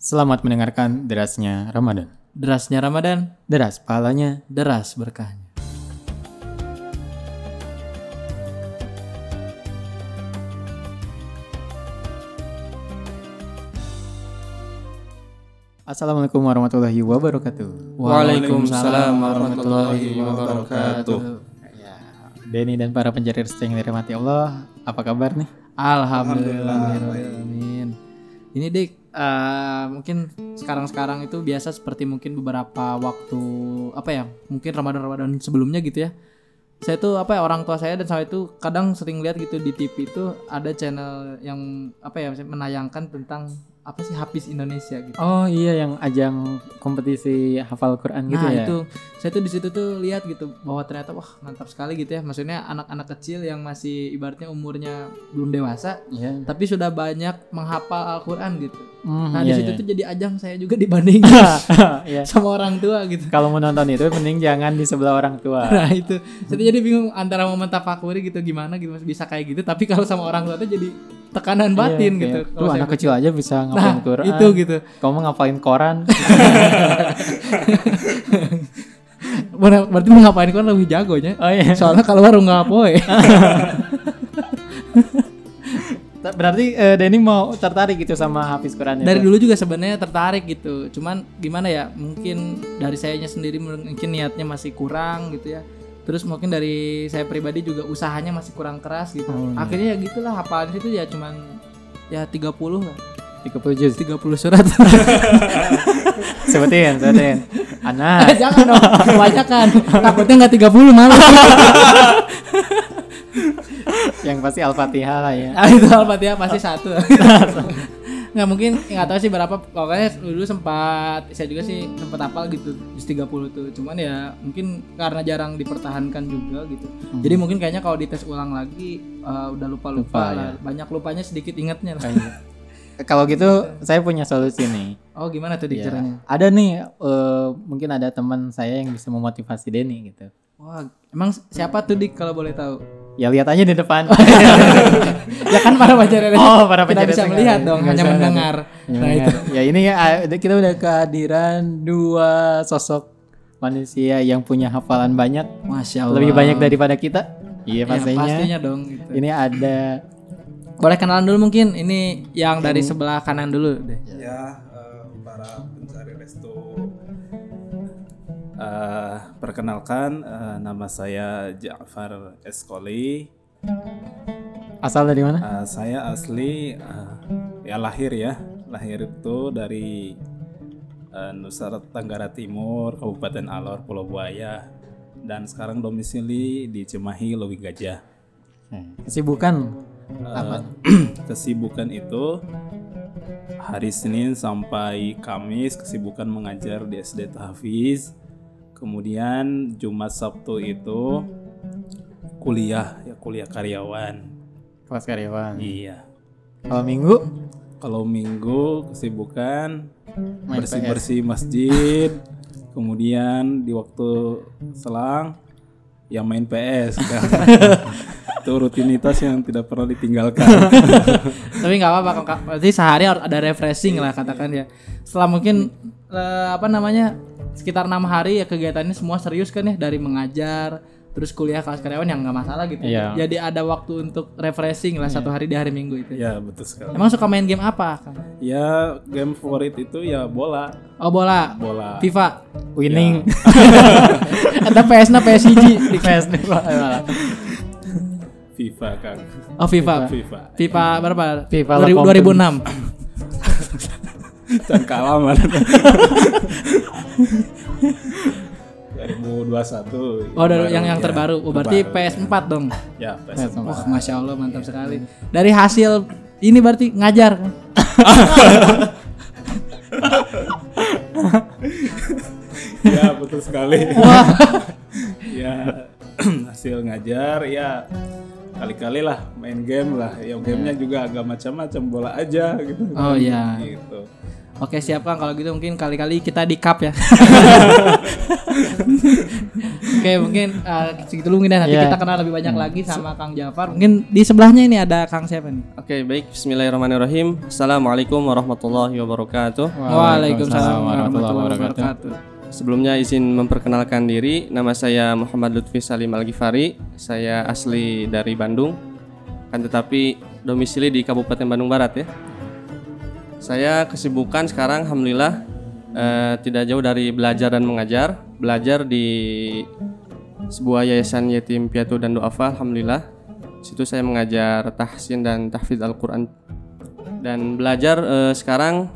Selamat mendengarkan derasnya Ramadan. Derasnya Ramadan, Deras pahalanya. deras berkahnya. Assalamualaikum warahmatullahi wabarakatuh. Waalaikumsalam warahmatullahi wabarakatuh. Ya, Denny dan para pencari rezeki yang dirahmati Allah, apa kabar nih? Alhamdulillahirrahmanirrahim. Ini dik, eh, mungkin sekarang-sekarang itu biasa seperti mungkin beberapa waktu apa ya, mungkin Ramadan-Ramadan sebelumnya gitu ya. Saya tuh apa ya orang tua saya dan saya itu kadang sering lihat gitu di TV itu ada channel yang apa ya menayangkan tentang apa sih habis Indonesia gitu. Oh iya yang ajang kompetisi hafal Quran gitu nah ya. itu saya tuh di situ tuh lihat gitu bahwa ternyata wah mantap sekali gitu ya maksudnya anak-anak kecil yang masih ibaratnya umurnya belum dewasa Iya. tapi sudah banyak menghafal Al-Quran gitu Hmm, nah iya, di situ iya. tuh jadi ajang saya juga dibandingin Iya. sama orang tua gitu Kalau mau nonton itu mending jangan di sebelah orang tua. nah itu saya jadi bingung antara momen tafakuri gitu gimana gitu bisa kayak gitu tapi kalau sama orang tua tuh jadi tekanan batin Iya, gitu Tuh saya anak kecil aja bisa nah ngapalin Quran. itu gitu Kamu ngapalin koran. Ber- berarti ngapain kan lebih jagonya Oh iya. soalnya kalau baru poe Berarti eh, Denny mau tertarik gitu sama hafiz Quran dari itu? dulu juga sebenarnya tertarik gitu cuman gimana ya mungkin dari sayanya sendiri mungkin niatnya masih kurang gitu ya terus mungkin dari saya pribadi juga usahanya masih kurang keras gitu Oh, iya. akhirnya ya gitulah hafalan itu ya cuman ya 30 lah 30 juz. 30 surat Sebutin, sebutin. Anas. jangan dong kebanyakan takutnya nggak 30 malah yang pasti Al-Fatihah lah ya. ah, itu al-fatihah pasti satu nggak mungkin nggak tahu sih berapa pokoknya dulu sempat saya juga sih sempat hafal gitu juz 30 tuh cuman ya mungkin karena jarang dipertahankan juga gitu jadi mungkin kayaknya kalau dites ulang lagi eh, udah lupa lupa, Lupa, lah banyak lupanya sedikit ingatnya lah. Kayaknya. Kalau gitu saya punya solusi nih. oh gimana tuh Ya, caranya Ada nih eh, mungkin ada teman saya yang bisa memotivasi Denny gitu. wah emang siapa tuh dik kalau boleh tahu Ya lihat aja di depan. ya kan para pencari rezeki Oh, para tidak pencari bisa melihat dong hanya mendengar nah itu Ya ini ya kita udah kehadiran dua sosok manusia yang punya hafalan banyak, masya allah lebih banyak daripada kita. Iya Ya, pastinya. pastinya dong gitu. Ini ada Boleh kenalan dulu mungkin. Ini yang dari sebelah kanan dulu deh. ya eh, para pencari restu Eh, perkenalkan eh, nama saya Ja'far Eskoli asal dari mana? Eh, saya asli eh, ya lahir ya lahir itu dari eh, Nusa Tenggara Timur Kabupaten Alor Pulau Buaya. Dan sekarang domisili di Cimahi Lewi Gajah. Kesibukan Eh, kesibukan itu hari Senin sampai Kamis kesibukan mengajar di SD Tahfiz. Kemudian Jumat Sabtu itu kuliah ya kuliah karyawan. kelas karyawan. Iya. Kalau minggu Kalau minggu kesibukan Main bersih-bersih masjid. Kemudian di waktu selang ya main PS kan. itu rutinitas yang tidak pernah ditinggalkan. Tapi nggak apa-apa kok. Berarti sehari harus ada refreshing lah katakan ya. Setelah mungkin eh, apa namanya sekitar enam hari ya kegiatannya semua serius kan ya dari mengajar terus kuliah kelas karyawan yang nggak masalah gitu. Iya. Jadi ada waktu untuk refreshing lah satu hari di hari Minggu itu. ya betul sekali. Emang suka main game apa? Kang? Ya game favorit itu ya bola, Oh bola, bola. FIFA, winning. atau PS na PSG. PS nih, Pak. FIFA kan. Oh FIFA. FIFA. FIFA berapa? FIFA 2000 2006. Dan kalah mana? 2021. Oh, dari yang yang ya. terbaru. Oh, berarti Baru, PS4 dong. Ya, PS4. Wah, masya Allah mantap sekali. Dari hasil ini berarti ngajar. kan? ya, betul sekali. ya, hasil ngajar ya kali-kali lah main game lah. Ya gamenya juga agak macam-macam bola aja gitu. Oh, iya. Gitu. Oke siap Kang kalau gitu mungkin kali-kali kita di cup ya. Oke mungkin uh, segitu dulu mungkin ya. nanti Iya. kita kenal lebih banyak lagi sama Kang Jafar. Mungkin di sebelahnya ini ada Kang siapa nih? Oke, baik. Bismillahirrahmanirrahim. Assalamualaikum warahmatullahi wabarakatuh. Waalaikumsalam warahmatullahi wabarakatuh. Sebelumnya izin memperkenalkan diri. Nama saya Muhammad Lutfi Salim Al-Ghifari. Saya asli dari Bandung. Kan tetapi domisili di Kabupaten Bandung Barat ya. Saya kesibukan sekarang alhamdulillah eh, tidak jauh dari belajar dan mengajar. Belajar di sebuah yayasan yatim piatu dan duafa alhamdulillah. Situ saya mengajar tahsin dan tahfidz Al-Qur'an dan belajar eh, sekarang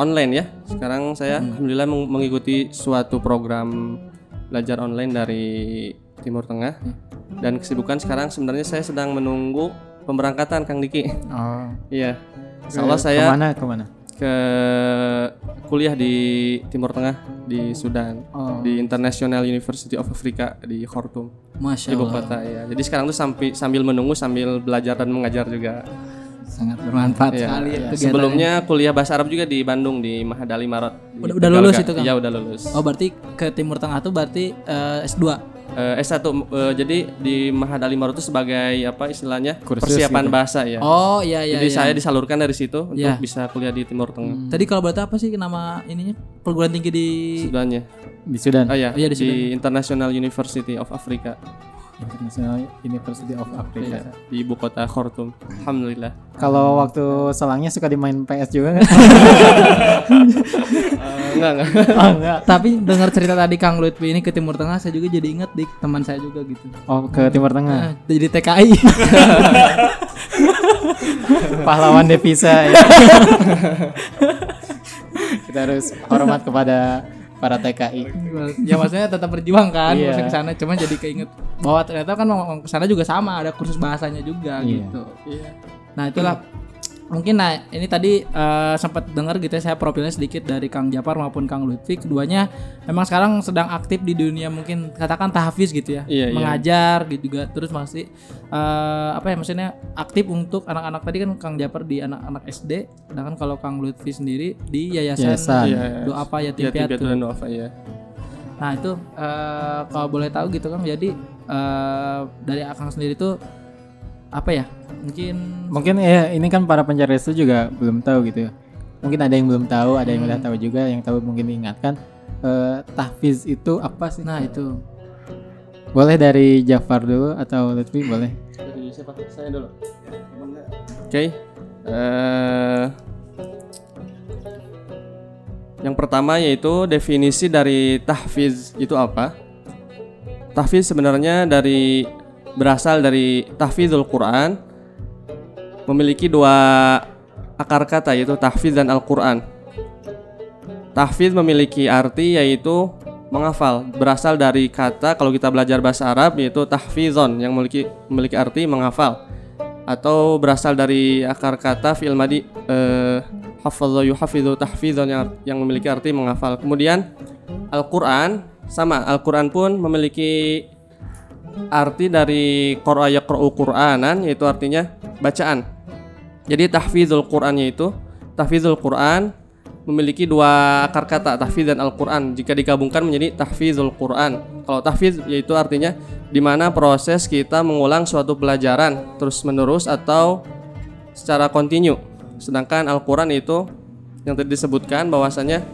online ya. Sekarang saya alhamdulillah meng- mengikuti suatu program belajar online dari Timur Tengah. Dan kesibukan sekarang sebenarnya saya sedang menunggu pemberangkatan Kang Diki. Oh. Iya. Insya Allah saya Ke mana? Ke mana? ke kuliah di Timur Tengah di Sudan Oh. di International University of Africa di Khartoum Masya ibu Allah. kota ya jadi sekarang tuh sampai sambil menunggu sambil belajar dan mengajar juga Sangat bermanfaat Iya. sekali ya kegiatannya. sebelumnya kuliah bahasa Arab juga di Bandung di Mahadali Marat Di Udah- udah lulus itu, Kang? iya udah lulus Oh berarti ke Timur Tengah tuh berarti eh, S2. Eh, S1 eh, jadi di Mahadali Marat itu sebagai apa istilahnya Kursus persiapan gitu. bahasa ya Oh iya iya. jadi iya. saya disalurkan dari situ untuk Iya. bisa kuliah di Timur Tengah Tadi kalau berarti apa sih nama ininya? Perguruan tinggi di Sudannya Di Sudan. oh ya Oh, iya, di di International University of Africa International University of Africa. Iya, di ibu kota Khartoum. Alhamdulillah. Kalau waktu selangnya suka dimain PS juga? Eh, enggak enggak. oh enggak. Tapi dengar cerita tadi Kang Lutfi ini ke Timur Tengah, saya juga jadi ingat di teman saya juga gitu. Oh ke Timur Tengah. Nah, jadi TKI. Pahlawan devisa. ya. Kita harus hormat kepada para TKI. ya maksudnya tetap berjuang kan, Iya. maksudnya ke sana cuma jadi keinget bahwa ternyata kan mau ke sana juga sama, ada kursus bahasanya juga Iya. gitu. Nah, itulah mungkin nah ini tadi eh, sempat dengar gitu ya saya profilnya sedikit dari Kang Japar maupun Kang Lutfi keduanya memang sekarang sedang aktif di dunia mungkin katakan tahfiz gitu ya Iya, iya. mengajar gitu juga terus masih eh, apa ya maksudnya aktif untuk anak-anak tadi kan Kang Japar di anak-anak SD sedangkan kalau Kang Lutfi sendiri di yayasan, Yayasan. Iya. doa apa yatim Yatim piatu ya. Nah itu eh, kalau boleh tahu gitu kan jadi eh, dari Akang sendiri tuh apa ya mungkin Mungkin ya ini kan para pencari restu juga belum tahu gitu ya. Mungkin ada yang belum tahu, ada yang udah tahu juga, yang tahu mungkin diingatkan. Eh, tahfiz itu apa sih? nah itu Boleh dari Jafar dulu atau Lutfi boleh? Dari siapa? Saya dulu. Oke. Eh, yang pertama yaitu definisi dari tahfiz itu apa? Tahfiz sebenarnya dari berasal dari tahfizul Quran memiliki dua akar kata yaitu tahfiz dan Al-Quran. Tahfiz memiliki arti yaitu menghafal berasal dari kata kalau kita belajar bahasa Arab yaitu tahfizon yang memiliki memiliki arti menghafal atau berasal dari akar kata fi'il madi eh, tahfizon yang yang memiliki arti menghafal. Kemudian Al-Qur'an sama Al-Qur'an pun memiliki arti dari qara'a yaqra'u Qur'anan yaitu artinya bacaan. Jadi tahfizul Qur'an yaitu tahfizul Qur'an memiliki dua akar kata tahfiz dan Al-Qur'an jika digabungkan menjadi tahfizul Qur'an. Kalau tahfiz yaitu artinya di mana proses kita mengulang suatu pelajaran terus-menerus atau secara kontinu. Sedangkan Al-Qur'an itu yang tadi disebutkan bahwasanya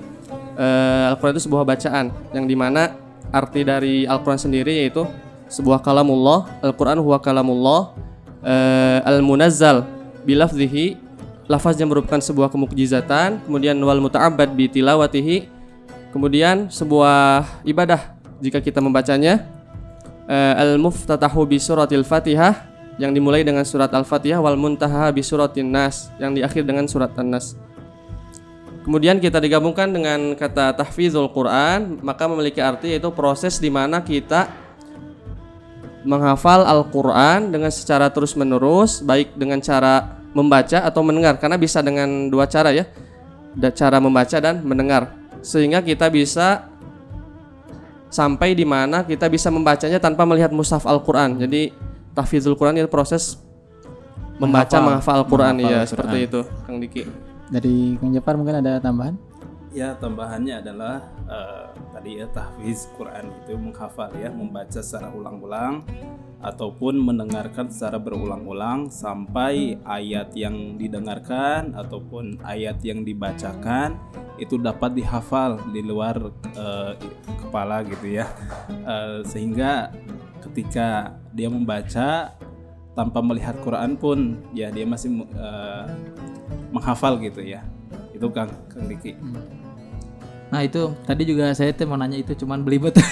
eh, Al-Qur'an itu sebuah bacaan yang di mana arti dari Al-Qur'an sendiri yaitu sebuah kalamullah. Al-Qur'an huwa kalamullah eh, al-munazzal bilafzihi lafaz yang merupakan sebuah kemukjizatan, kemudian wal muta'abbad bi tilawatihi, kemudian sebuah ibadah jika kita membacanya eh, al muftatahu bi suratil Fatihah yang dimulai dengan surat Al-Fatihah wal muntaha bi suratin Nas yang diakhir dengan surat An-Nas. Kemudian kita digabungkan dengan kata tahfizul Quran, maka memiliki arti yaitu proses di mana kita menghafal Al-Quran dengan secara terus-menerus, baik dengan cara membaca atau mendengar, karena bisa dengan dua cara ya, cara membaca dan mendengar, sehingga kita bisa sampai di mana kita bisa membacanya tanpa melihat mushaf Al-Quran. Jadi tahfizul Quran itu proses membaca Menghafal. menghafal Al-Quran ya seperti itu, Kang Diki. Dari Kang Jafar mungkin ada tambahan? Ya tambahannya adalah eh, tadi ya tahfiz Quran itu menghafal ya, membaca secara ulang-ulang ataupun mendengarkan secara berulang-ulang sampai ayat yang didengarkan ataupun ayat yang dibacakan itu dapat dihafal di luar eh, kepala gitu ya, Eh, sehingga ketika dia membaca tanpa melihat Quran pun ya dia masih eh, menghafal gitu ya. Itu Kang Kang Diki. Nah itu tadi juga saya tuh mau nanya itu cuman belibet.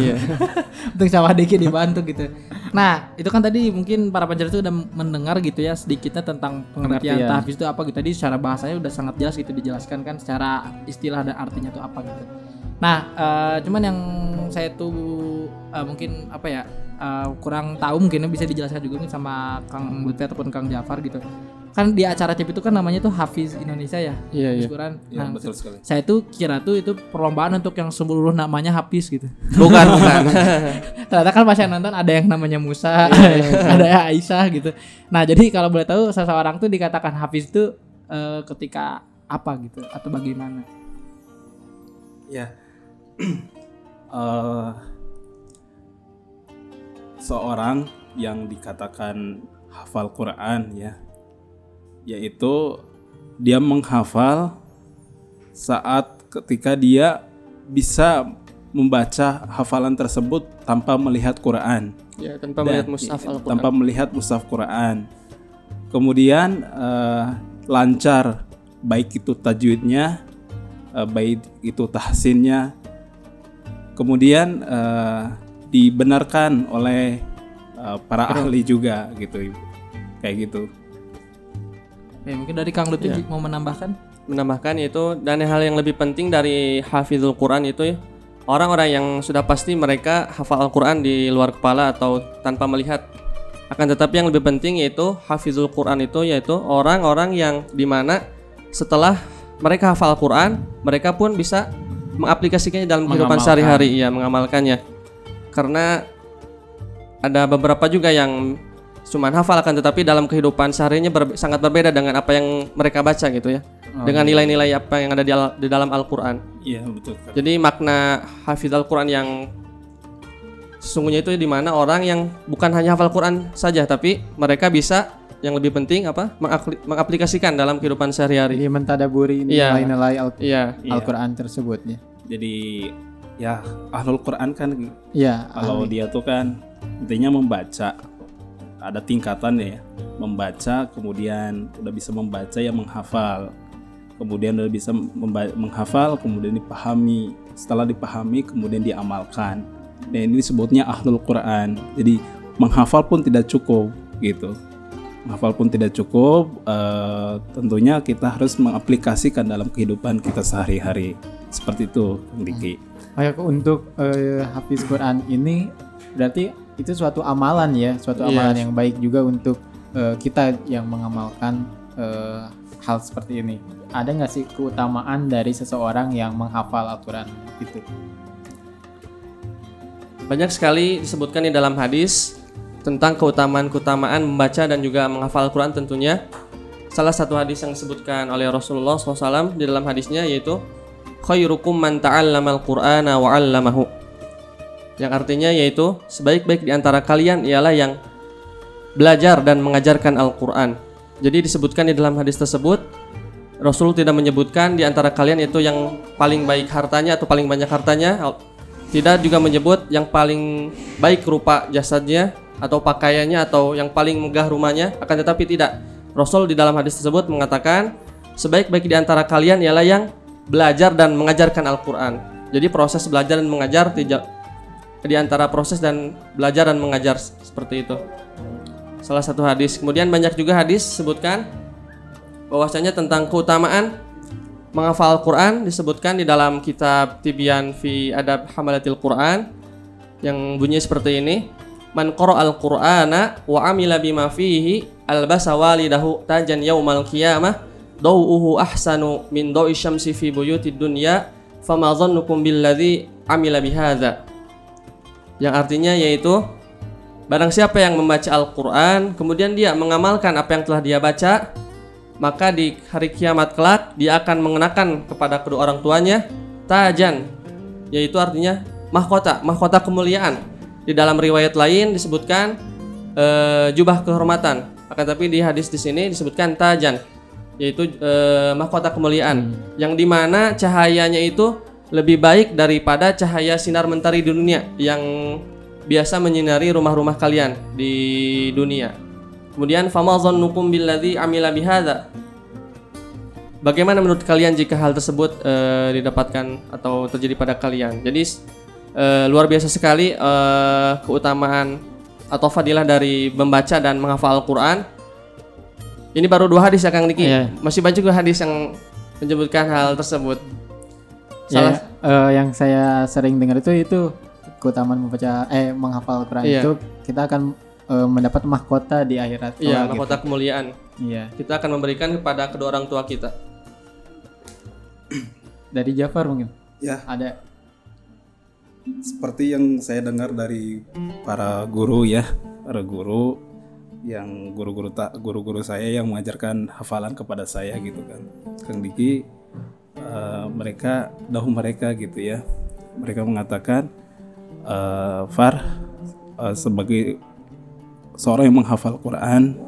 Iya. Untuk sama Diki dibantu gitu. Nah itu kan tadi mungkin para penjara itu udah mendengar gitu ya sedikitnya tentang pengertian Pengertian. tahfiz itu apa gitu. Tadi secara bahasanya udah sangat jelas gitu dijelaskan kan secara istilah dan artinya itu apa gitu. Nah eh, cuman yang saya tuh eh, mungkin apa ya eh, kurang tahu mungkin bisa dijelaskan juga mungkin sama Kang Lutfi ataupun Kang Jafar gitu. Kan di acara CIP itu kan namanya tuh Hafiz Indonesia ya. Iya, Hafiz iya. Quran. Ya Nah, betul sekali. saya tuh kira tuh itu perlombaan untuk yang seluruh namanya Hafiz gitu. Bukan, bukan. Ternyata kan pas yang nonton ada yang namanya Musa, ada yang Aisyah gitu. Nah jadi kalau boleh tahu seseorang tuh dikatakan Hafiz itu eh, ketika apa gitu atau bagaimana? Ya. Eh, seorang yang dikatakan hafal Quran ya, yaitu dia menghafal saat ketika dia bisa membaca hafalan tersebut tanpa melihat Quran. ya, tanpa Dan- melihat mushaf Al-Quran. tanpa melihat mushaf Quran. Kemudian eh, lancar baik itu tajwidnya, eh, baik itu tahsinnya. Kemudian eh, dibenarkan oleh eh, para ahli juga gitu. Kayak gitu. Ya, mungkin dari Kang Lutfi Ya. mau menambahkan? menambahkan yaitu dan hal yang lebih penting dari hafizul Quran itu ya orang-orang yang sudah pasti mereka hafal Al-Quran di luar kepala atau tanpa melihat akan tetapi yang lebih penting yaitu hafizul Quran itu yaitu orang-orang yang di mana setelah mereka hafal Al-Quran mereka pun bisa mengaplikasikannya dalam kehidupan sehari-hari ya mengamalkannya karena ada beberapa juga yang cuman hafal akan tetapi dalam kehidupan seharinya ber- sangat berbeda dengan apa yang mereka baca gitu ya dengan nilai-nilai apa yang ada di, al- di dalam Al-Quran Iya betul. jadi makna hafiz Al-Quran yang sesungguhnya itu di mana orang yang bukan hanya hafal Quran saja tapi mereka bisa yang lebih penting apa mengapli- mengaplikasikan dalam kehidupan sehari-hari. Jadi mentadaburi Iya. nilai-nilai Al- Iya. Iya. Al-Quran tersebut ya. Jadi ya ahlul Quran kan Iya, kalau ahli. dia tuh kan intinya membaca ada tingkatannya ya membaca kemudian udah bisa membaca ya menghafal. Kemudian udah bisa menghafal kemudian dipahami. Setelah dipahami kemudian diamalkan. Dan ini disebutnya ahlul Quran. Jadi menghafal pun tidak cukup gitu. Menghafal pun tidak cukup eh, tentunya kita harus mengaplikasikan dalam kehidupan kita sehari-hari. Seperti itu Kang Diki Kayak untuk eh, Hafiz Quran ini berarti itu suatu amalan ya, suatu Iya. amalan yang baik juga untuk eh, kita yang mengamalkan eh, hal seperti ini. Ada nggak sih keutamaan dari seseorang yang menghafal Al-Quran itu? Banyak sekali disebutkan di dalam hadis tentang keutamaan-keutamaan membaca dan juga menghafal Al-Quran tentunya. Salah satu hadis yang disebutkan oleh Rasulullah SAW di dalam hadisnya yaitu khairukum man ta'allamal qur'ana wa 'allamahu. Yang artinya yaitu sebaik-baik di antara kalian ialah yang belajar dan mengajarkan Al-Qur'an. Jadi disebutkan di dalam hadis tersebut Rasul tidak menyebutkan di antara kalian itu yang paling baik hartanya atau paling banyak hartanya. Tidak juga menyebut yang paling baik rupa jasadnya atau pakaiannya atau yang paling megah rumahnya. Akan tetapi tidak. Rasul di dalam hadis tersebut mengatakan sebaik-baik di antara kalian ialah yang belajar dan mengajarkan Al-Quran. Jadi proses belajar dan mengajar di antara proses dan belajar dan mengajar seperti itu. Salah satu hadis. Kemudian banyak juga hadis sebutkan bahwasanya tentang keutamaan menghafal Al-Quran disebutkan di dalam kitab Tibyan fi Adab Hamalatil Quran yang bunyi seperti ini Man al Qur'ana wa amila bima fihi albasa walidahu tajan yaumal qiyamah dawuhu ahsanu min dawi syamsi fi buyutid dunya fama dhannukum billadzi amila bihadza yang artinya yaitu barang siapa yang membaca Al-Qur'an kemudian dia mengamalkan apa yang telah dia baca maka di hari kiamat kelak dia akan mengenakan kepada kedua orang tuanya tajan yaitu artinya mahkota mahkota kemuliaan. Di dalam riwayat lain disebutkan eh, jubah kehormatan. Akan tapi di hadis di sini disebutkan tajan yaitu eh, mahkota kemuliaan yang di mana cahayanya itu lebih baik daripada cahaya sinar mentari di dunia yang biasa menyinari rumah-rumah kalian di dunia. Kemudian fama dhannukum billadzi amila bihadza? Bagaimana menurut kalian jika hal tersebut eh, didapatkan atau terjadi pada kalian? Jadi eh, luar biasa sekali eh, keutamaan atau fadilah dari membaca dan menghafal Al-Qur'an. Ini baru dua hadis ya Kang Diki. Iya. Masih banyak juga hadis yang menyebutkan hal tersebut. Ya, eh, yang saya sering dengar itu itu keutamaan membaca eh menghafal Quran Iya. itu kita akan eh, mendapat mahkota di akhirat. Iya, kelak mahkota gitu. kemuliaan. Iya. Kita akan memberikan kepada kedua orang tua kita. Dari Jafar mungkin Ya, ada seperti yang saya dengar dari para guru ya, para guru yang guru-guru tak guru-guru saya yang mengajarkan hafalan kepada saya gitu kan. Kang Diki eh, mereka dahulu mereka gitu ya. Mereka mengatakan eh, Far eh, sebagai seorang yang menghafal Quran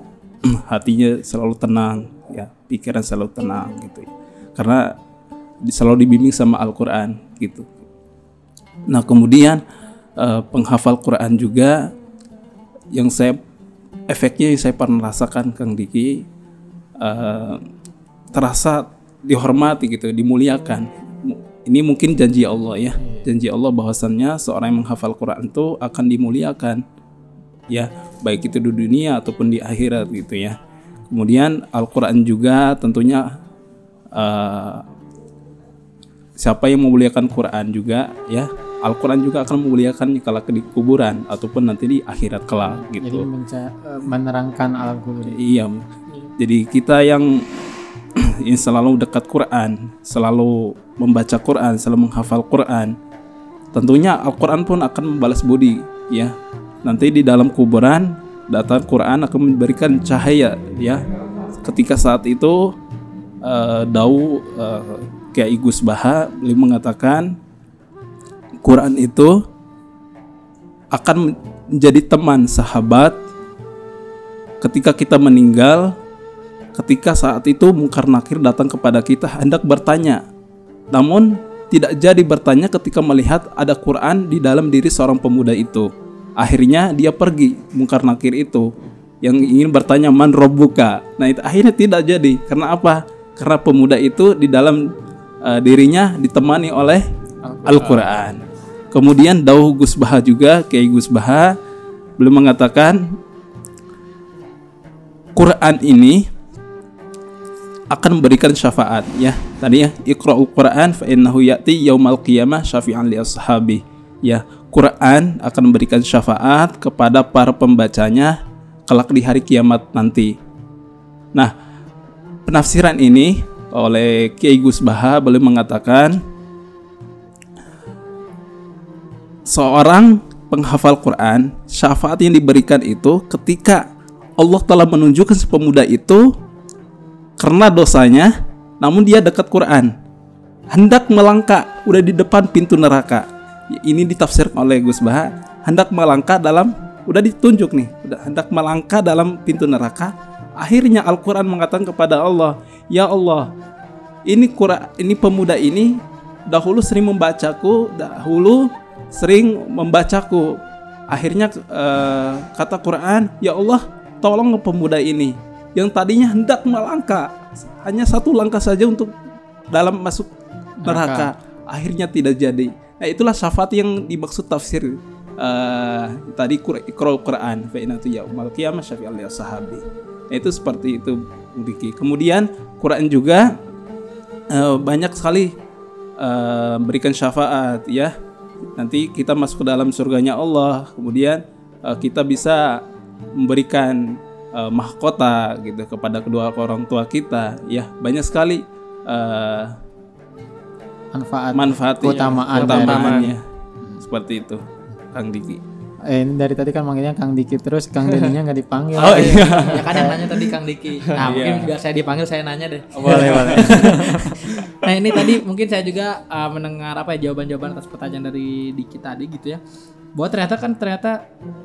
hatinya selalu tenang ya, pikiran selalu tenang gitu. Karena di- selalu dibimbing sama Al-Qur'an gitu. Nah kemudian eh, penghafal Quran juga yang saya efeknya yang saya pernah rasakan Kang Diki eh, terasa dihormati gitu, dimuliakan. Mu- Ini mungkin janji Allah ya, janji Allah bahwasannya seorang yang menghafal Quran itu akan dimuliakan, ya baik itu di dunia ataupun di akhirat gitu ya. Kemudian Al-Quran juga tentunya eh, siapa yang memuliakan Quran juga ya Al-Quran juga akan memuliakan kalau di kuburan ataupun nanti di akhirat kelak jadi gitu. menca- eh, menerangkan kubur. Iya. Jadi kita yang yang selalu dekat Quran, selalu membaca Quran, selalu menghafal Quran, tentunya Al-Quran pun akan membalas budi, ya. Nanti di dalam kuburan, datang Quran akan memberikan cahaya, ya. Ketika saat itu, eh, Dau eh, Kiai Gus Baha beliau mengatakan Quran itu akan menjadi teman sahabat ketika kita meninggal, ketika saat itu mungkar nakir datang kepada kita hendak bertanya, namun tidak jadi bertanya ketika melihat ada Quran di dalam diri seorang pemuda itu. Akhirnya dia pergi mungkar nakir itu yang ingin bertanya man robbuka. Nah itu akhirnya tidak jadi. Karena apa? Karena pemuda itu di dalam eh, dirinya ditemani oleh Al-Quran. Kemudian Dauh Gus Baha juga, Kiai Gus Baha belum mengatakan Quran ini akan memberikan syafaat ya. Tadi ya, Iqra'ul Quran fa innahu ya'ti yaumal qiyamah syafi'an li ashabi. Ya, Quran akan memberikan syafaat kepada para pembacanya kelak di hari kiamat nanti. Nah, penafsiran ini oleh Kiai Gus Baha mengatakan seorang penghafal Quran, syafaat yang diberikan itu ketika Allah telah menunjukkan si pemuda itu karena dosanya, namun dia dekat Quran, hendak melangkah, udah di depan pintu neraka. Ini ditafsir oleh Gus Baha, hendak melangkah dalam, udah ditunjuk nih, udah hendak melangkah dalam pintu neraka. Akhirnya Al-Quran mengatakan kepada Allah, Ya Allah, ini Quran, ini pemuda ini dahulu sering membacaku, dahulu sering membacaku. Akhirnya eh, kata Quran, ya Allah, tolong pemuda ini yang tadinya hendak melangkah hanya satu langkah saja untuk dalam masuk neraka. Akhirnya tidak jadi. Nah itulah syafaat yang dimaksud tafsir eh, tadi Iqra'ul Quran fa inna tu yaumal qiyamah syafi'al li ashabi. Nah, itu seperti itu Diki. Kemudian Quran juga eh, banyak sekali eh, berikan syafaat ya. Nanti kita masuk ke dalam surganya Allah. Kemudian eh, kita bisa memberikan eh, mahkota gitu kepada kedua orang tua kita. Ya banyak sekali eh, Manfaat manfaatnya, keutamaan keutamaannya. Seperti itu, Kang Diki. Eh, ini dari tadi kan manggilnya Kang Diki terus Kang Deninya nggak dipanggil. Oh iya. ya kan yang nanya tadi Kang Diki. Nah, mungkin biar saya dipanggil saya nanya deh. boleh boleh. Nah, ini tadi mungkin saya juga uh, mendengar apa ya jawaban-jawaban atas pertanyaan dari Diki tadi gitu ya. Bahwa ternyata kan ternyata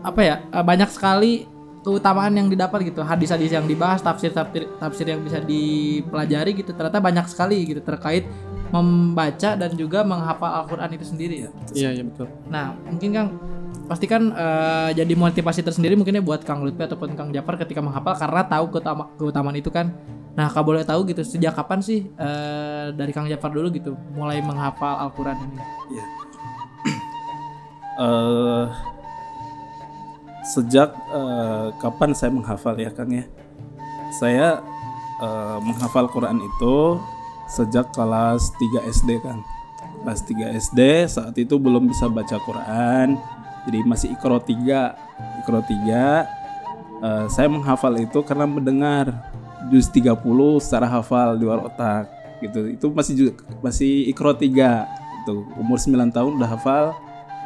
apa ya uh, banyak sekali keutamaan yang didapat gitu, hadis-hadis yang dibahas, tafsir-tafsir tafsir yang bisa dipelajari gitu. Ternyata banyak sekali gitu terkait membaca dan juga menghafal Al-Qur'an itu sendiri ya. Iya, iya betul. Nah, mungkin Kang pasti kan eh, jadi motivasi tersendiri mungkinnya buat Kang Lutfi ataupun Kang Jafar ketika menghafal karena tahu keutama, keutamaan itu kan. Nah, kalau boleh tahu gitu sejak kapan sih eh, dari Kang Jafar dulu gitu mulai menghafal Al-Qur'an ini? eh sejak eh, kapan saya menghafal ya Kang ya? Saya eh, menghafal Quran itu sejak kelas 3 SD kan. Kelas 3 SD saat itu belum bisa baca Quran. Jadi masih ikro 3. Ikro 3 eh, saya menghafal itu karena mendengar juz 30 secara hafal di luar otak gitu. Itu masih ju- masih ikro 3 itu umur 9 tahun udah hafal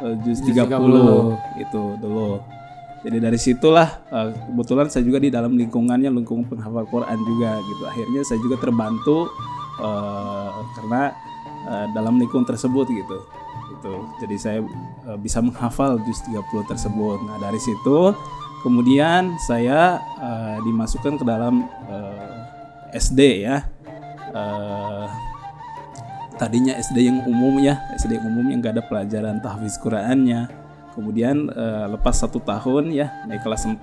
eh, juz 30, itu dulu. Jadi dari situlah eh, kebetulan saya juga di dalam lingkungannya lingkungan penghafal Quran juga gitu. Akhirnya saya juga terbantu eh, karena eh, dalam lingkungan tersebut gitu. Gitu. Jadi saya eh, bisa menghafal juz 30 tersebut. Nah, dari situ kemudian saya eh, dimasukkan ke dalam eh, SD ya. Eh, tadinya SD yang umum ya SD yang umum yang gak ada pelajaran tahfiz Qurannya kemudian eh, lepas satu tahun ya naik kelas 4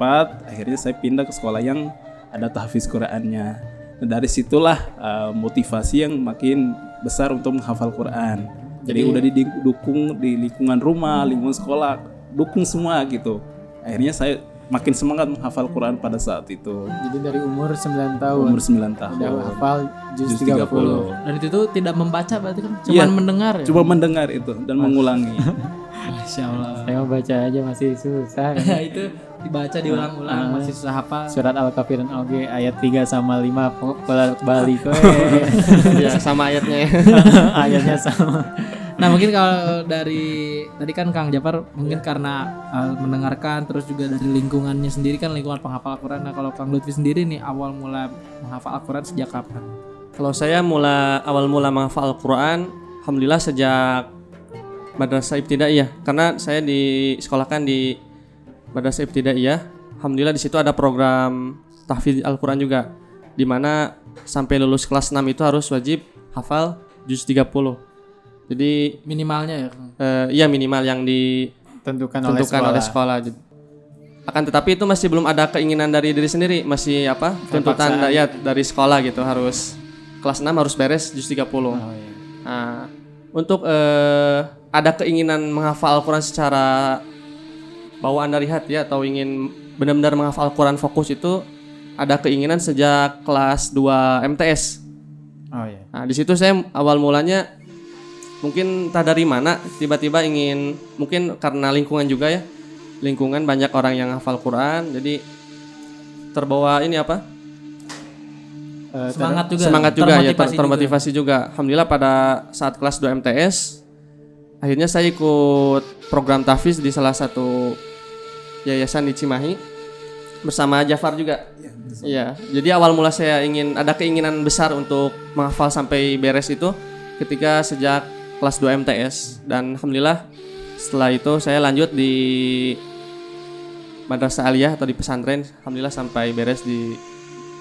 akhirnya saya pindah ke sekolah yang ada tahfiz Qurannya nah, dari situlah eh, motivasi yang makin besar untuk menghafal Quran jadi udah didukung di lingkungan rumah lingkungan sekolah dukung semua gitu. Akhirnya saya makin semangat menghafal Quran pada saat itu Jadi dari umur 9 tahun umur 9 tahun udah hafal juz Juz 30. 30. Dan itu tidak membaca berarti kan cuma Iya. mendengar ya. Cuma mendengar itu dan mengulangi. Masya Allah. Saya mau baca aja masih susah. kan. itu dibaca diulang-ulang masih susah hafal. Surat Al-Kafirun Oge ayat 3 sama 5 bolak balik ya sama ayatnya. ayatnya sama. Nah mungkin kalau dari tadi kan Kang Jafar mungkin karena uh, mendengarkan terus juga dari lingkungannya sendiri kan lingkungan penghafal Al-Quran. Nah kalau Kang Lutfi sendiri nih awal mula menghafal Al-Quran sejak kapan? Kalau saya mula awal mula menghafal Al-Quran, alhamdulillah sejak madrasah ibtidaiyah. Karena saya disekolahkan di madrasah ibtidaiyah. Alhamdulillah di situ ada program tahfidz Al-Quran juga, di mana sampai lulus kelas 6 itu harus wajib hafal juz 30. Jadi Minimalnya ya Kang. eh, ya minimal yang Tentukan oleh ditentukan sekolah. oleh sekolah. Jadi- Akan tetapi itu masih belum ada keinginan dari diri sendiri, masih apa? Tuntutan da- ya dari sekolah gitu harus kelas 6 harus beres juz 30. Oh, iya. Nah, untuk eh, ada keinginan menghafal Al-Quran secara bawaan dari hati atau ingin benar-benar menghafal Al-Quran fokus itu ada keinginan sejak kelas 2 MTS. Oh iya. Nah, di situ saya awal mulanya mungkin tak dari mana tiba-tiba ingin mungkin karena lingkungan juga ya. Lingkungan banyak orang yang hafal Quran jadi terbawa ini apa? Eh, Semangat juga. semangat juga ya ter- termotivasi juga. termotivasi juga. Alhamdulillah pada saat kelas 2 MTS akhirnya saya ikut program tahfiz di salah satu yayasan di Cimahi bersama Jafar juga. Iya, jadi awal mula saya ingin ada keinginan besar untuk menghafal sampai beres itu ketika sejak kelas 2 MTS dan alhamdulillah setelah itu saya lanjut di madrasah aliyah atau di pesantren alhamdulillah sampai beres di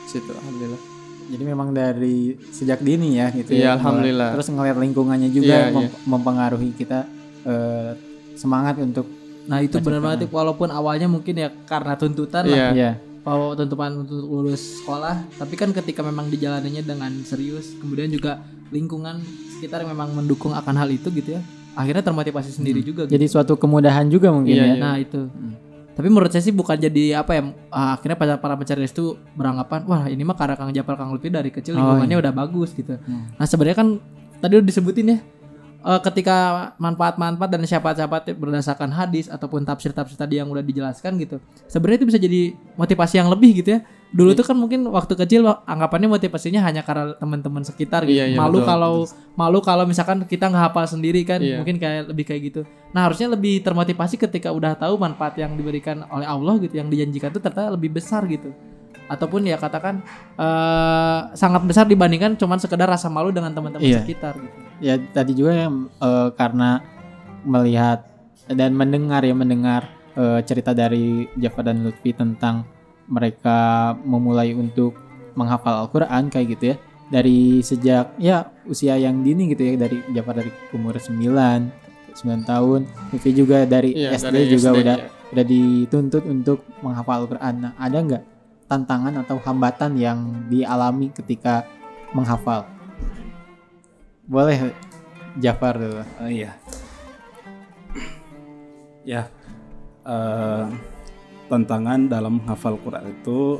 situ alhamdulillah. Jadi memang dari sejak dini ya gitu Iya, ya. alhamdulillah. Terus ngelihat lingkungannya juga Iya, mem- mempengaruhi kita eh, semangat untuk Nah itu benar banget walaupun awalnya mungkin ya karena tuntutan lah. Iya. ya bahwa tuntutan untuk lulus sekolah tapi kan ketika memang dijalaninya dengan serius kemudian juga lingkungan sekitar yang memang mendukung akan hal itu gitu ya. Akhirnya termotivasi sendiri juga gitu. jadi suatu kemudahan juga mungkin Iya, ya. iya. nah itu. Tapi menurut saya sih bukan jadi apa ya ah, akhirnya para para pencari itu beranggapan wah ini mah karena Kang Japar Kang Lutfi dari kecil Oh, lingkungannya udah bagus gitu. Nah sebenarnya kan tadi udah disebutin ya eh, ketika manfaat-manfaat dan syafaat-syafaat berdasarkan hadis ataupun tafsir-tafsir tadi yang udah dijelaskan gitu. Sebenarnya itu bisa jadi motivasi yang lebih gitu ya. Dulu tuh kan mungkin waktu kecil anggapannya motivasinya hanya karena teman-teman sekitar gitu. Iya, iya, malu betul, kalau malu kalau misalkan kita nggak hafal sendiri kan Iya. mungkin kayak lebih kayak gitu. Nah, harusnya lebih termotivasi ketika udah tahu manfaat yang diberikan oleh Allah gitu yang dijanjikan itu ternyata lebih besar gitu. Ataupun ya katakan eh, sangat besar dibandingkan cuman sekedar rasa malu dengan teman-teman Iya. sekitar gitu. ya tadi juga yang eh, karena melihat dan mendengar ya mendengar eh, cerita dari Jafar dan Lutfi tentang mereka memulai untuk menghafal Al-Qur'an kayak gitu ya dari sejak ya usia yang dini gitu ya dari Jafar dari umur 9 9 tahun Lutfi juga dari Iya, SD dari juga SD, udah iya. udah dituntut untuk menghafal Al-Qur'an nah ada nggak tantangan atau hambatan yang dialami ketika menghafal boleh Jafar dulu. Oh iya. Ya. eh, tantangan dalam menghafal Quran itu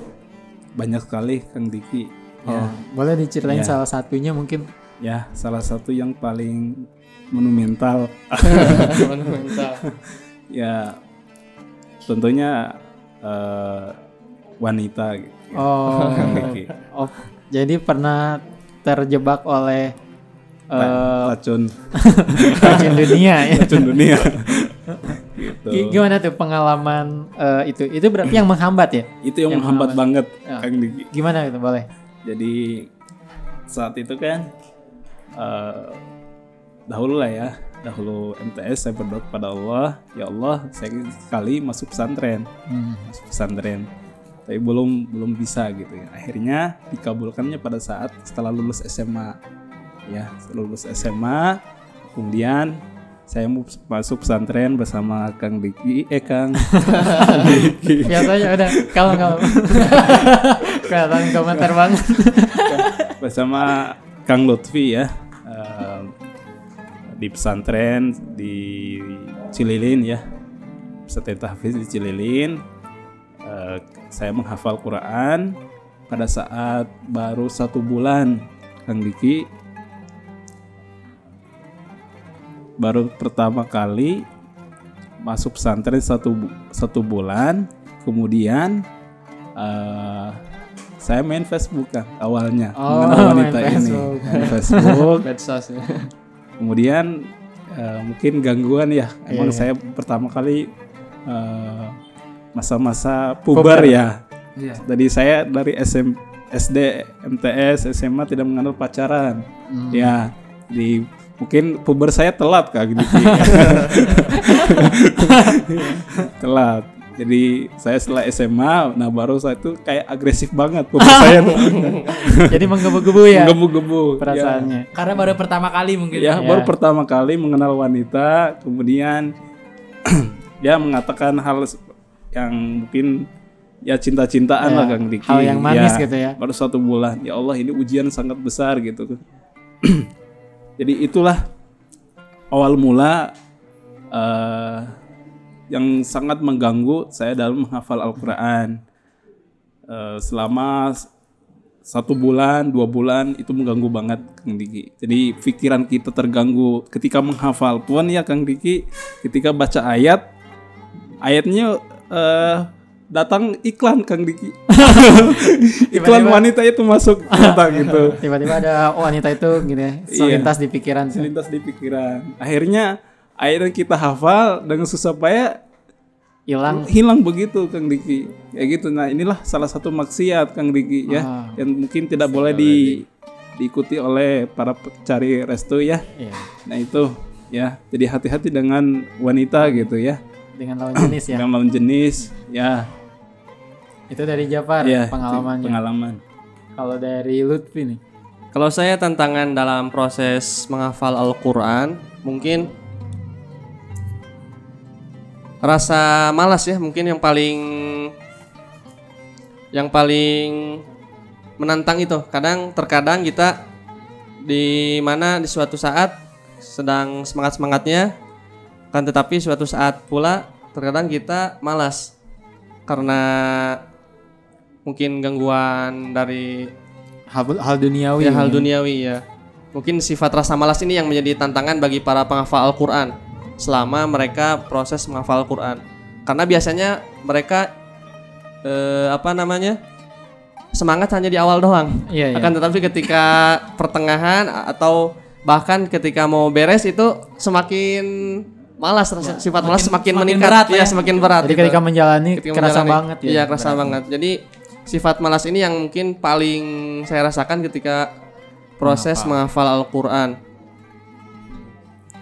banyak sekali Kang Diki. Ya, Oh, boleh diceritain Iya. salah satunya mungkin. ya salah satu yang paling monumental Monumental. ya tentunya eh, wanita gitu. Oh, oh, jadi pernah terjebak oleh eh Racun racun dunia ya. racun dunia. gitu. Gi- Gimana tuh pengalaman eh, itu? Itu berarti yang menghambat ya? Itu yang Yang menghambat menghambat. banget Ya. Kang Diki. Gimana itu boleh? Jadi saat itu kan eh, dahulu lah ya, dahulu MTS saya berdoa kepada Allah, ya Allah saya sekali masuk pesantren, Hmm. masuk pesantren. Tapi belum belum bisa gitu ya. Akhirnya dikabulkannya pada saat setelah lulus SMA. Ya, setelah lulus SMA, kemudian saya mau masuk pesantren bersama Kang Diki, eh Kang Diki. Biasanya udah kalau kalau kelihatan komentar banget. bersama Kang Lutfi ya eh, di pesantren di Cililin ya pesantren tahfiz di Cililin Eh, saya menghafal Quran pada saat baru satu bulan Kang Diki baru pertama kali masuk pesantren satu bu- satu bulan kemudian eh, saya main Facebook kan awalnya Oh, mengenal main wanita ini Facebook. main Facebook ya. kemudian eh, mungkin gangguan ya emang Iya. saya pertama kali eh, masa-masa puber ya Iya. tadi saya dari SM, SD MTS SMA tidak mengenal pacaran Hmm. ya di mungkin puber saya telat kak gitu telat jadi saya setelah SMA nah baru saya itu kayak agresif banget puber saya tuh Jadi menggebu-gebu ya gebu-gebu perasaannya. Karena baru pertama kali mungkin. ya, Ya. baru pertama kali mengenal wanita kemudian dia mengatakan hal yang mungkin ya cinta-cintaan Ya, lah Kang Diki. hal yang manis Ya, gitu ya. baru satu bulan ya Allah ini ujian sangat besar gitu. Jadi itulah awal mula eh, yang sangat mengganggu saya dalam menghafal Al-Quran. Eh, selama satu bulan dua bulan itu mengganggu banget Kang Diki. Jadi pikiran kita terganggu. Ketika menghafal pun ya Kang Diki ketika baca ayat ayatnya eh, datang iklan Kang Diki. Iklan Tiba-tiba- wanita itu masuk datang gitu. Tiba-tiba ada wanita itu gitu ya, Iya. selintas di pikiran. selintas di pikiran. Akhirnya yang kita hafal dengan susah payah Hilang. hilang begitu Kang Diki. Ya gitu. Nah inilah salah satu maksiat Kang Diki ya Ah. yang mungkin tidak boleh di diikuti oleh para pencari restu ya. Iya. nah itu ya. Jadi hati-hati dengan wanita gitu ya dengan lawan jenis ya. dengan lawan jenis ya Itu dari Jafar ya pengalamannya. pengalaman Kalau dari Lutfi nih. Kalau saya tantangan dalam proses menghafal Al-Quran mungkin rasa malas ya mungkin yang paling yang paling menantang itu. Kadang terkadang kita di mana di suatu saat sedang semangat-semangatnya kan tetapi suatu saat pula terkadang kita malas karena mungkin gangguan dari Hal, hal duniawi. ya, hal duniawi ya mungkin sifat rasa malas ini yang menjadi tantangan bagi para penghafal Al-Qur'an selama mereka proses menghafal Al-Qur'an. Karena biasanya mereka eh, apa namanya? semangat hanya di awal doang. Iya, iya. Akan tetapi ketika pertengahan atau bahkan ketika mau beres itu semakin malas rasa sifat malas semakin, semakin meningkat berat ya, ya. semakin berat. Jadi gitu. ketika menjalani Ketika kerasa menjalani. banget ya. Iya, kerasa banget. Jadi sifat malas ini yang mungkin paling saya rasakan ketika proses menghafal Al-Qur'an.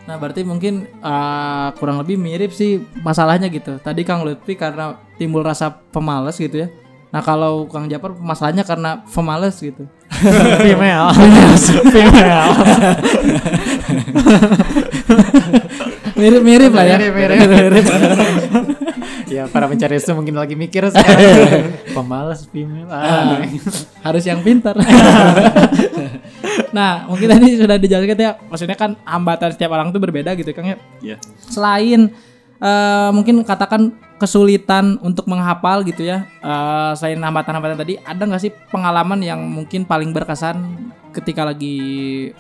Nah berarti mungkin eh, kurang lebih mirip sih masalahnya gitu. Tadi Kang Lutfi karena timbul rasa pemalas gitu ya. Nah kalau Kang Japar masalahnya karena pemalas gitu. Female. Female. Mirip-mirip lah ya. Mirip-mirip. ya para pencari restu mungkin lagi mikir sekarang. Pemalas female. Ah. Harus yang pintar. nah mungkin tadi sudah dijelaskan ya. Maksudnya kan hambatan setiap orang itu berbeda gitu Kang ya. Iya. Selain eh, mungkin katakan kesulitan untuk menghafal gitu ya. eh, selain hambatan-hambatan tadi, ada nggak sih pengalaman yang mungkin paling berkesan ketika lagi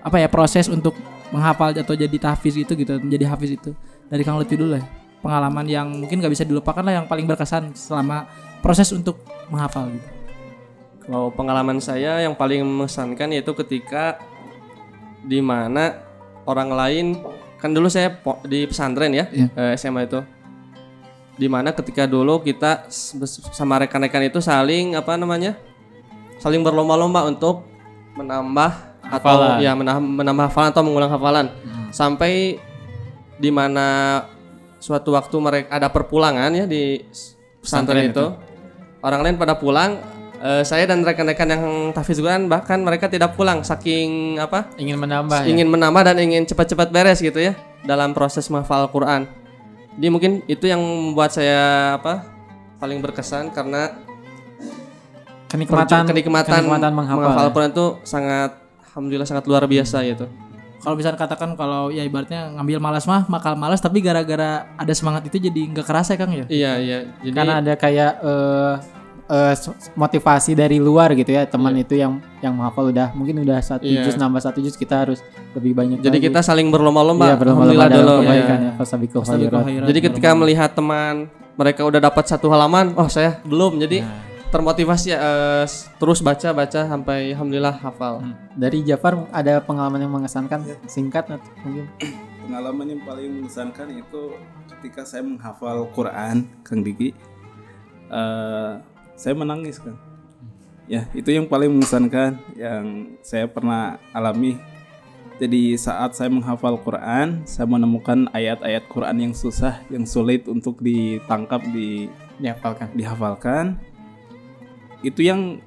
apa ya proses untuk menghafal atau jadi tahfiz itu gitu, menjadi hafiz itu dari Kang Lutfi dulu ya. Pengalaman yang mungkin nggak bisa dilupakan lah yang paling berkesan selama proses untuk menghafal gitu. Kalau pengalaman saya yang paling mengesankan yaitu ketika di mana orang lain kan dulu saya di pesantren ya Iya. eh, SMA itu di mana ketika dulu kita sama rekan-rekan itu saling apa namanya saling berlomba-lomba untuk menambah atau Hafalan. ya menambah, menambah hafalan atau mengulang hafalan sampai di mana suatu waktu mereka ada perpulangan ya di pesantren itu orang lain pada pulang eh, saya dan rekan-rekan yang tahfiz Quran bahkan mereka tidak pulang saking apa Ingin menambah ya. ingin menambah dan ingin cepat-cepat beres gitu ya dalam proses menghafal Quran. Jadi mungkin itu yang membuat saya apa paling berkesan karena kenikmatan kenikmatan, kenikmatan menghafal. ya. Quran itu sangat alhamdulillah sangat luar biasa gitu. Kalau bisa katakan kalau ya ibaratnya ngambil malas mah makal malas tapi gara-gara ada semangat itu jadi nggak kerasa ya Kang ya. Iya iya. Jadi Karena ada kayak eh, eh, s- motivasi dari luar gitu ya teman itu yang yang menghafal udah mungkin udah satu Iya. juz nambah satu juz kita harus lebih banyak jadi lagi. kita saling berlomba-lomba. iya, berlomba-lomba alhamdulillah dalam kebaikan Iya. ya. Jadi ketika melihat teman mereka udah dapat satu halaman, oh saya belum. Jadi termotivasi ya, eh, terus baca baca sampai alhamdulillah hafal. Hmm. Dari Jafar ada pengalaman yang mengesankan singkat atau mungkin Pengalaman yang paling mengesankan itu ketika saya menghafal Quran, Kang Diki. eh, saya menangis, Kang. Ya, itu yang paling mengesankan yang saya pernah alami. Jadi saat saya menghafal Quran, saya menemukan ayat-ayat Quran yang susah, yang sulit untuk ditangkap, di dihafalkan. dihafalkan itu yang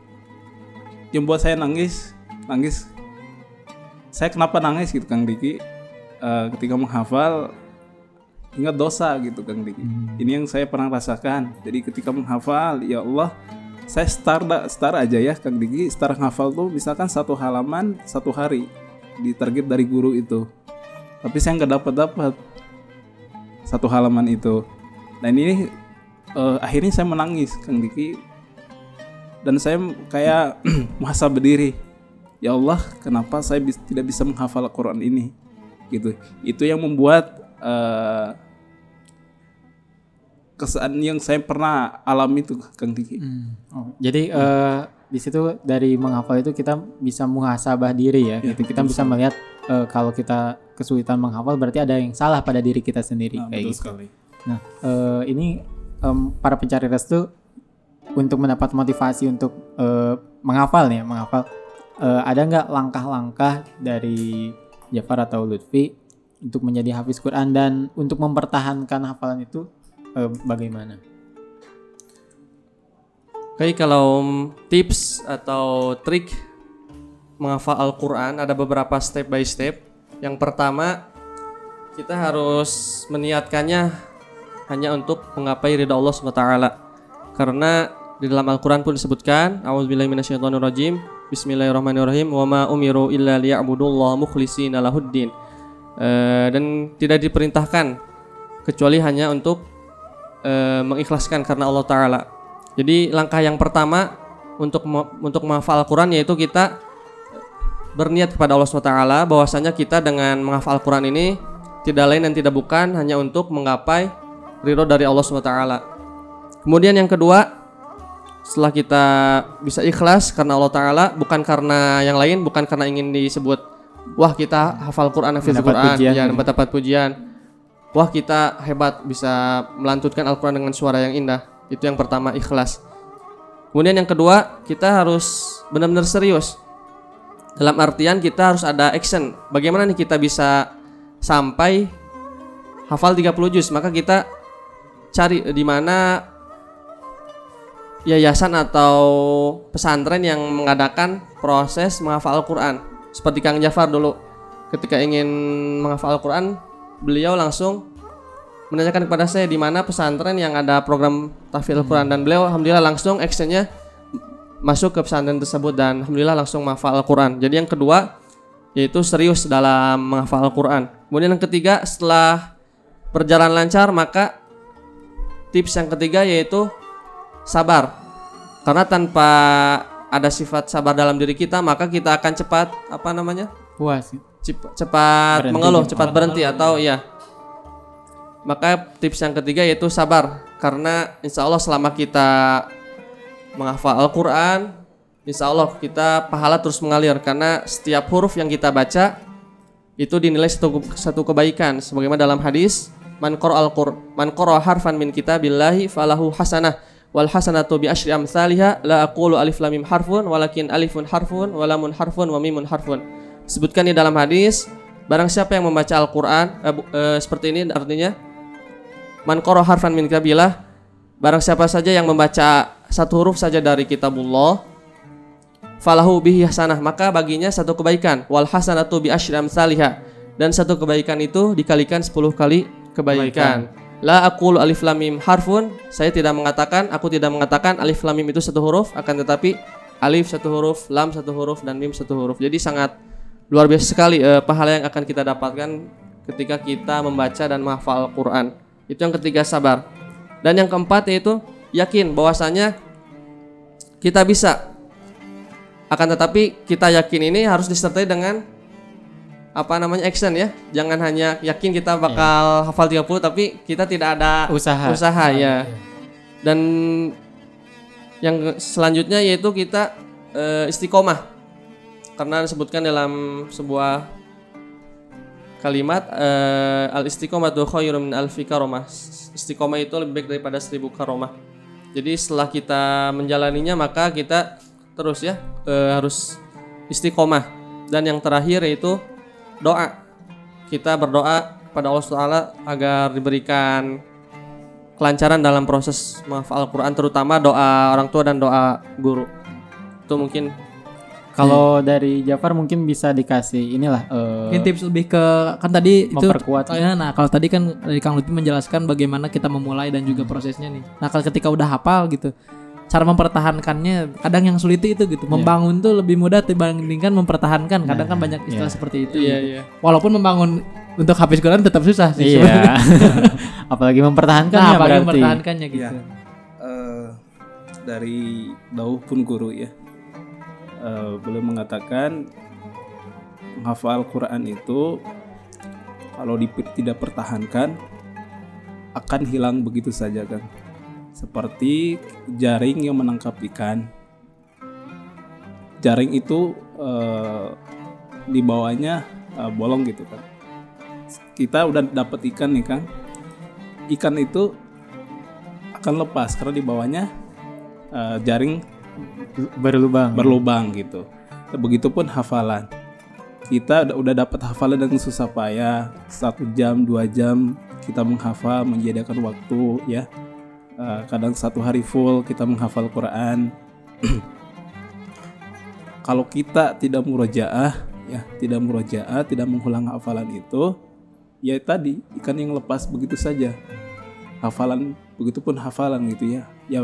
yang buat saya nangis nangis. Saya kenapa nangis gitu Kang Diki? Eh, ketika menghafal ingat dosa gitu Kang Diki. Ini yang saya pernah rasakan. Jadi ketika menghafal ya Allah saya start start aja ya Kang Diki. Start menghafal tuh misalkan satu halaman satu hari di target dari guru itu. Tapi saya nggak dapat dapat satu halaman itu. Dan ini eh, akhirnya saya menangis Kang Diki dan saya kayak merasa berdiri. Ya Allah kenapa saya bis- tidak bisa menghafal Quran ini? Gitu. Itu yang membuat eh, kesan yang saya pernah alami itu Kang Diki. Oh, jadi eh, di situ dari menghafal itu kita bisa muhasabah diri ya, gitu. Kita bisa melihat eh, kalau kita kesulitan menghafal berarti ada yang salah pada diri kita sendiri Nah, kayak betul gitu. sekali. Nah, eh, ini em, para pencari restu untuk mendapat motivasi untuk eh, menghafal nih, ya, menghafal. Eh, ada nggak langkah-langkah dari Jafar atau Lutfi untuk menjadi hafiz Quran dan untuk mempertahankan hafalan itu eh, bagaimana? Oke, kalau tips atau trik menghafal Al-Quran ada beberapa step by step. Yang pertama, kita harus meniatkannya hanya untuk menggapai ridha Allah SWT. Karena di dalam Al-Quran pun disebutkan, A'udzubillahi minasyaitonirrajim, Bismillahirrahmanirrahim, wa ma umiru illa liya'budullaha mukhlishina lahuddin. Eh, dan tidak diperintahkan kecuali hanya untuk eh, mengikhlaskan karena Allah Ta'ala. Jadi langkah yang pertama untuk untuk menghafal Al-Quran yaitu kita berniat kepada Allah SWT bahwasanya kita dengan menghafal Al-Quran ini tidak lain dan tidak bukan hanya untuk menggapai ridho dari Allah SWT. Kemudian yang kedua, setelah kita bisa ikhlas karena Allah Ta'ala, bukan karena yang lain, bukan karena ingin disebut, wah kita hafal Quran, hafiz Mendapat Quran, pujian ya gitu. mendapat pujian. Wah kita hebat bisa melantutkan Al-Quran dengan suara yang indah. Itu yang pertama, ikhlas. Kemudian yang kedua, kita harus benar-benar serius. Dalam artian kita harus ada action. Bagaimana nih kita bisa sampai hafal 30 juz? Maka kita cari di mana yayasan atau pesantren yang mengadakan proses menghafal Al-Quran. Seperti Kang Jafar dulu, ketika ingin menghafal Al-Quran, beliau langsung menanyakan kepada saya di mana pesantren yang ada program tahfidz Al-Quran dan beliau alhamdulillah langsung actionnya masuk ke pesantren tersebut dan alhamdulillah langsung menghafal Al-Quran. Jadi yang kedua yaitu serius dalam menghafal Al-Quran. Kemudian yang ketiga setelah berjalan lancar maka tips yang ketiga yaitu sabar. Karena tanpa ada sifat sabar dalam diri kita maka kita akan cepat apa namanya? puas Cep- cepat Berhenti mengeluh, cepat berhenti atau iya. Maka tips yang ketiga yaitu sabar karena insya Allah selama kita menghafal Al-Quran Insya Allah kita pahala terus mengalir karena setiap huruf yang kita baca itu dinilai satu, satu kebaikan sebagaimana dalam hadis man qara al man qara harfan min kitabillahi falahu hasanah wal hasanatu bi asyri amsalha la aqulu alif lam mim harfun walakin alifun harfun wa lamun harfun wa mimun harfun. Disebutkan di dalam hadis barang siapa yang membaca Al-Qur'an eh, eh, seperti ini artinya man qara harfan min kitabillah barang siapa saja yang membaca satu huruf saja dari kitabullah falahu bihi hasanah maka baginya satu kebaikan. Wal hasanatu bi asyri amsalha dan satu kebaikan itu dikalikan 10 kali kebaikan. La aqulu alif lam mim harfun. Saya tidak mengatakan aku tidak mengatakan alif lam mim itu satu huruf. Akan tetapi alif satu huruf lam satu huruf dan mim satu huruf. Jadi sangat luar biasa sekali eh, pahala yang akan kita dapatkan ketika kita membaca dan menghafal Quran itu yang ketiga sabar. Dan yang keempat yaitu yakin bahwasanya kita bisa. Akan tetapi kita yakin ini harus disertai dengan apa namanya action ya. Jangan hanya yakin kita bakal hafal 30 tapi kita tidak ada usaha usaha ya. Dan yang selanjutnya yaitu kita eh, istiqomah. Karena disebutkan dalam sebuah kalimat eh, al istiqomatu khairun min alfi karomah. Istiqomah itu lebih baik daripada seribu karomah. Jadi setelah kita menjalaninya maka kita terus ya eh, harus istiqomah. Dan yang terakhir yaitu doa. Kita berdoa kepada Allah Taala agar diberikan kelancaran dalam proses menghafal Al-Quran terutama doa orang tua dan doa guru. Itu mungkin kalau dari Jafar mungkin bisa dikasih inilah Mungkin tips lebih ke kan tadi itu Memperkuat. Oh, ya, nah kalau tadi kan dari Kang Lutfi menjelaskan bagaimana kita memulai dan juga prosesnya nih. Nah kalau ketika udah hafal gitu, cara mempertahankannya kadang yang sulit itu gitu. Membangun tuh lebih mudah dibandingkan mempertahankan. Kadang kan banyak istilah iya. seperti itu. Iya, gitu. iya. Walaupun membangun untuk habis Quran tetap susah sih. iya sebenarnya. apalagi mempertahankan Nah, apalagi berarti mempertahankannya gitu. Iya. Eh, dari Dauh pun guru ya Eh, beliau mengatakan menghafal Quran itu kalau tidak pertahankan akan hilang begitu saja kan seperti jaring yang menangkap ikan jaring itu eh, di bawahnya eh, bolong gitu kan kita udah dapat ikan nih kan ikan itu akan lepas karena di bawahnya eh, jaring berlubang berlubang gitu. Begitupun hafalan. Kita udah, udah dapat hafalan dengan susah payah satu jam dua jam kita menghafal menjadikan waktu ya. Eh, kadang satu hari full kita menghafal Quran. Kalau kita tidak murojaah ya, tidak murojaah, tidak mengulang hafalan itu, ya tadi ikan yang lepas begitu saja. Hafalan begitupun hafalan gitu ya. Ya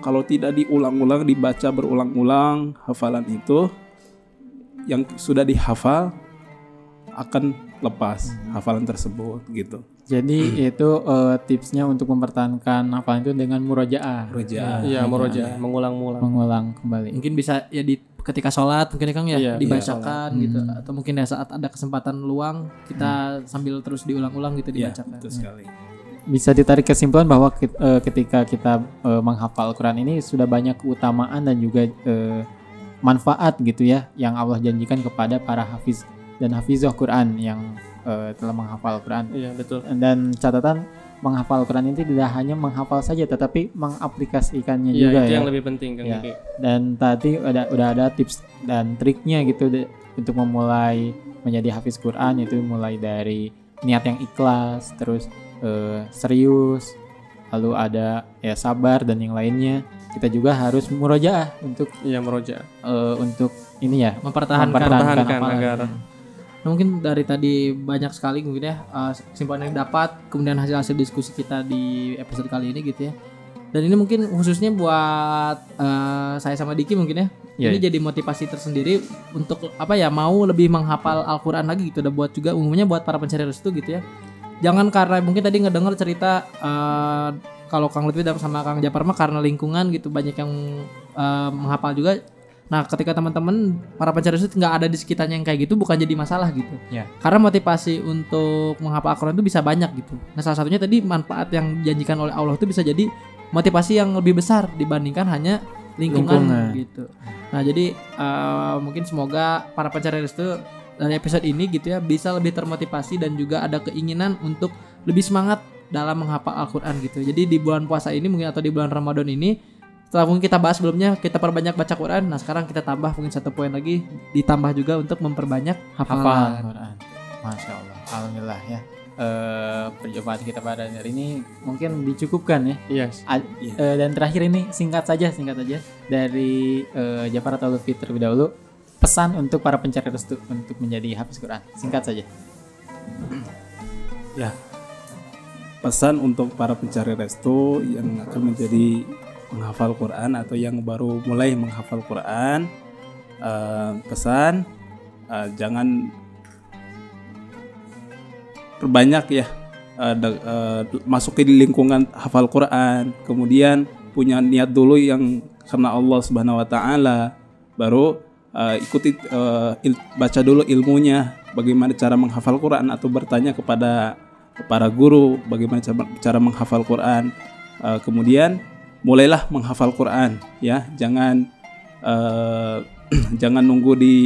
kalau tidak diulang-ulang dibaca berulang-ulang hafalan itu yang sudah dihafal akan lepas hafalan tersebut gitu. jadi itu eh, tipsnya untuk mempertahankan hafalan itu dengan murojaah Roja. Iya, meroja, mengulang-ulang. mengulang kembali Mungkin bisa ya di ketika sholat mungkin ya Kang ya Iya, dibacakan iya, gitu sholat. atau mungkin ya saat ada kesempatan luang kita sambil terus diulang-ulang gitu Iya, dibacakan. betul sekali. bisa ditarik kesimpulan bahwa eh, ketika kita eh, menghafal Al-Quran ini sudah banyak keutamaan dan juga manfaat gitu ya yang Allah janjikan kepada para hafiz dan hafizah Quran yang eh, telah menghafal Al-Quran Iya betul. dan catatan menghafal Al-Quran ini tidak hanya menghafal saja tetapi mengaplikasikannya Iya juga itu ya yang lebih penting Iya. Diki. dan tadi udah udah ada tips dan triknya gitu de- untuk memulai menjadi hafiz Quran itu mulai dari niat yang ikhlas terus eh, serius lalu ada ya sabar dan yang lainnya kita juga harus murojaah untuk Iya meroja. eh, untuk ini ya mempertahankan, Mempertahankan Mempertahankan agar Nah, mungkin dari tadi banyak sekali mungkin ya uh, kesimpulan yang dapat kemudian hasil-hasil diskusi kita di episode kali ini gitu ya. Dan ini mungkin khususnya buat uh, saya sama Diki mungkin ya. Iya, ini iya. jadi motivasi tersendiri untuk apa ya mau lebih menghafal Al-Qur'an lagi gitu. Udah buat juga umumnya buat para pencari restu gitu ya. Jangan karena mungkin tadi ngedenger cerita uh, kalau Kang Lutfi dan sama Kang Japar mah karena lingkungan gitu banyak yang uh, menghafal juga. Nah, ketika teman-teman para pencari restu nggak ada di sekitarnya yang kayak gitu bukan jadi masalah gitu. Ya. Karena motivasi untuk menghafal Al-Quran itu bisa banyak gitu. Nah, salah satunya tadi manfaat yang dijanjikan oleh Allah itu bisa jadi motivasi yang lebih besar dibandingkan hanya lingkungan, Lingkungan. gitu. Nah, jadi eh, mungkin semoga para pencari restu dari episode ini gitu ya bisa lebih termotivasi dan juga ada keinginan untuk lebih semangat dalam menghafal Al-Quran gitu. Jadi di bulan puasa ini mungkin atau di bulan Ramadan ini setelah mungkin kita bahas sebelumnya kita perbanyak baca Quran. Nah sekarang kita tambah mungkin satu poin lagi ditambah juga untuk memperbanyak hafal hafalan. Quran masya Allah alhamdulillah ya Eh, perjumpaan kita pada hari ini mungkin dicukupkan ya Iya. A- Iya. eh, dan terakhir ini singkat saja singkat saja dari eh, Jafar atau Lutfi terlebih dahulu pesan untuk para pencari restu untuk menjadi hafiz Quran singkat saja Ya. Pesan untuk para pencari restu yang akan menjadi menghafal Quran atau yang baru mulai menghafal Quran, eh, pesan eh, jangan perbanyak ya da- eh, masuk ke lingkungan hafal Quran, kemudian punya niat dulu yang karena Allah Subhanahu Wa Taala, baru eh, ikuti eh, il- baca dulu ilmunya, bagaimana cara menghafal Quran atau bertanya kepada para guru bagaimana cara, menghafal Quran. Eh, kemudian mulailah menghafal Quran ya, jangan eh, jangan nunggu di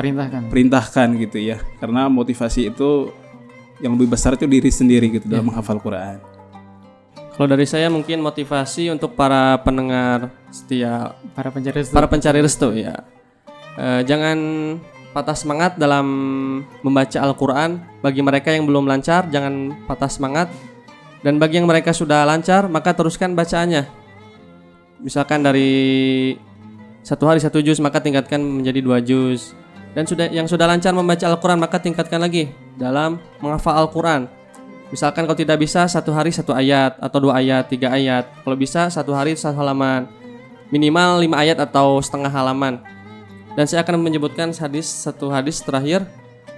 perintahkan perintahkan gitu ya karena motivasi itu yang lebih besar itu diri sendiri gitu dalam menghafal Quran Kalau dari saya mungkin motivasi untuk para pendengar setia para pencari restu para pencari restu ya. Eh, jangan patah semangat dalam membaca Al-Qur'an. Bagi mereka yang belum lancar jangan patah semangat. Dan bagi yang mereka sudah lancar maka teruskan bacaannya. Misalkan dari satu hari satu juz maka tingkatkan menjadi dua juz. Dan sudah yang sudah lancar membaca Al-Qur'an maka tingkatkan lagi dalam menghafal Al-Qur'an. Misalkan kalau tidak bisa satu hari satu ayat atau dua ayat, tiga ayat. Kalau bisa satu hari satu halaman minimal 5 ayat atau setengah halaman. Dan saya akan menyebutkan hadis satu hadis terakhir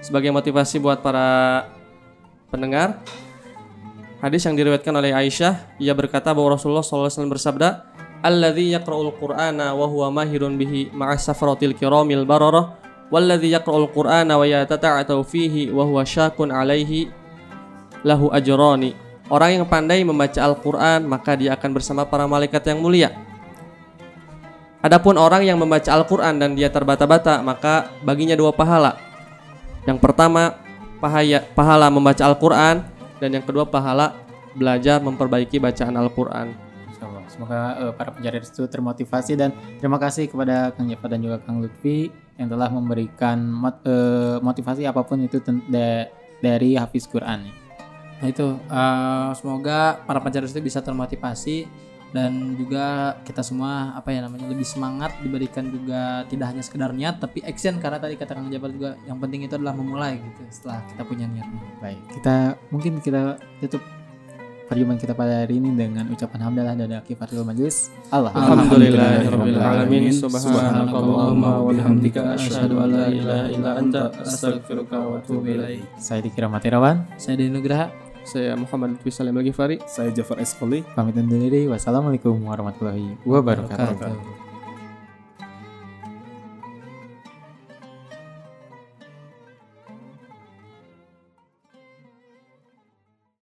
sebagai motivasi buat para pendengar. Hadis yang diriwayatkan oleh Aisyah, ia berkata bahwa Rasulullah SAW bersabda, "Alladzi yaqra'ul Qur'ana wa huwa mahirun bihi ma'a safaratil kiramil bararah, walladzi yaqra'ul Qur'ana wa yatata'atu fihi wa huwa syakun 'alaihi lahu ajrani." Orang yang pandai membaca Al-Qur'an, maka dia akan bersama para malaikat yang mulia. Adapun orang yang membaca Al-Quran dan dia terbata-bata, maka baginya dua pahala. Yang pertama, pahaya, pahala membaca Al-Quran, dan yang kedua pahala belajar memperbaiki bacaan Al-Quran. Semoga eh, para pencari restu termotivasi dan terima kasih kepada Kang Jafar dan juga Kang Lutfi yang telah memberikan mot- eh, motivasi apa pun itu dari Hafiz Quran. Nah itu eh, semoga para pencari restu bisa termotivasi dan juga kita semua apa ya namanya lebih semangat diberikan juga tidak hanya sekedar niat tapi action karena tadi kata Kang Jabar juga yang penting itu adalah memulai gitu setelah kita punya niatnya. Baik, kita mungkin kita tutup perjumpaan kita pada hari ini dengan ucapan hamdalah dan kifatul majelis. Allah. Alhamdulillahirabbil alamin. Subhanakallahumma wa bihamdika asyhadu an la ilaha illa anta astaghfiruka wa atubu ilaik. Saya Dikira Matirawan, Saya Deni Nugraha. Saya Muhammad Lutfi Salim Al-Ghifari. saya Jafar Eskoli pamit undur diri. Wassalamualaikum warahmatullahi wabarakatuh. Wabarakatuh.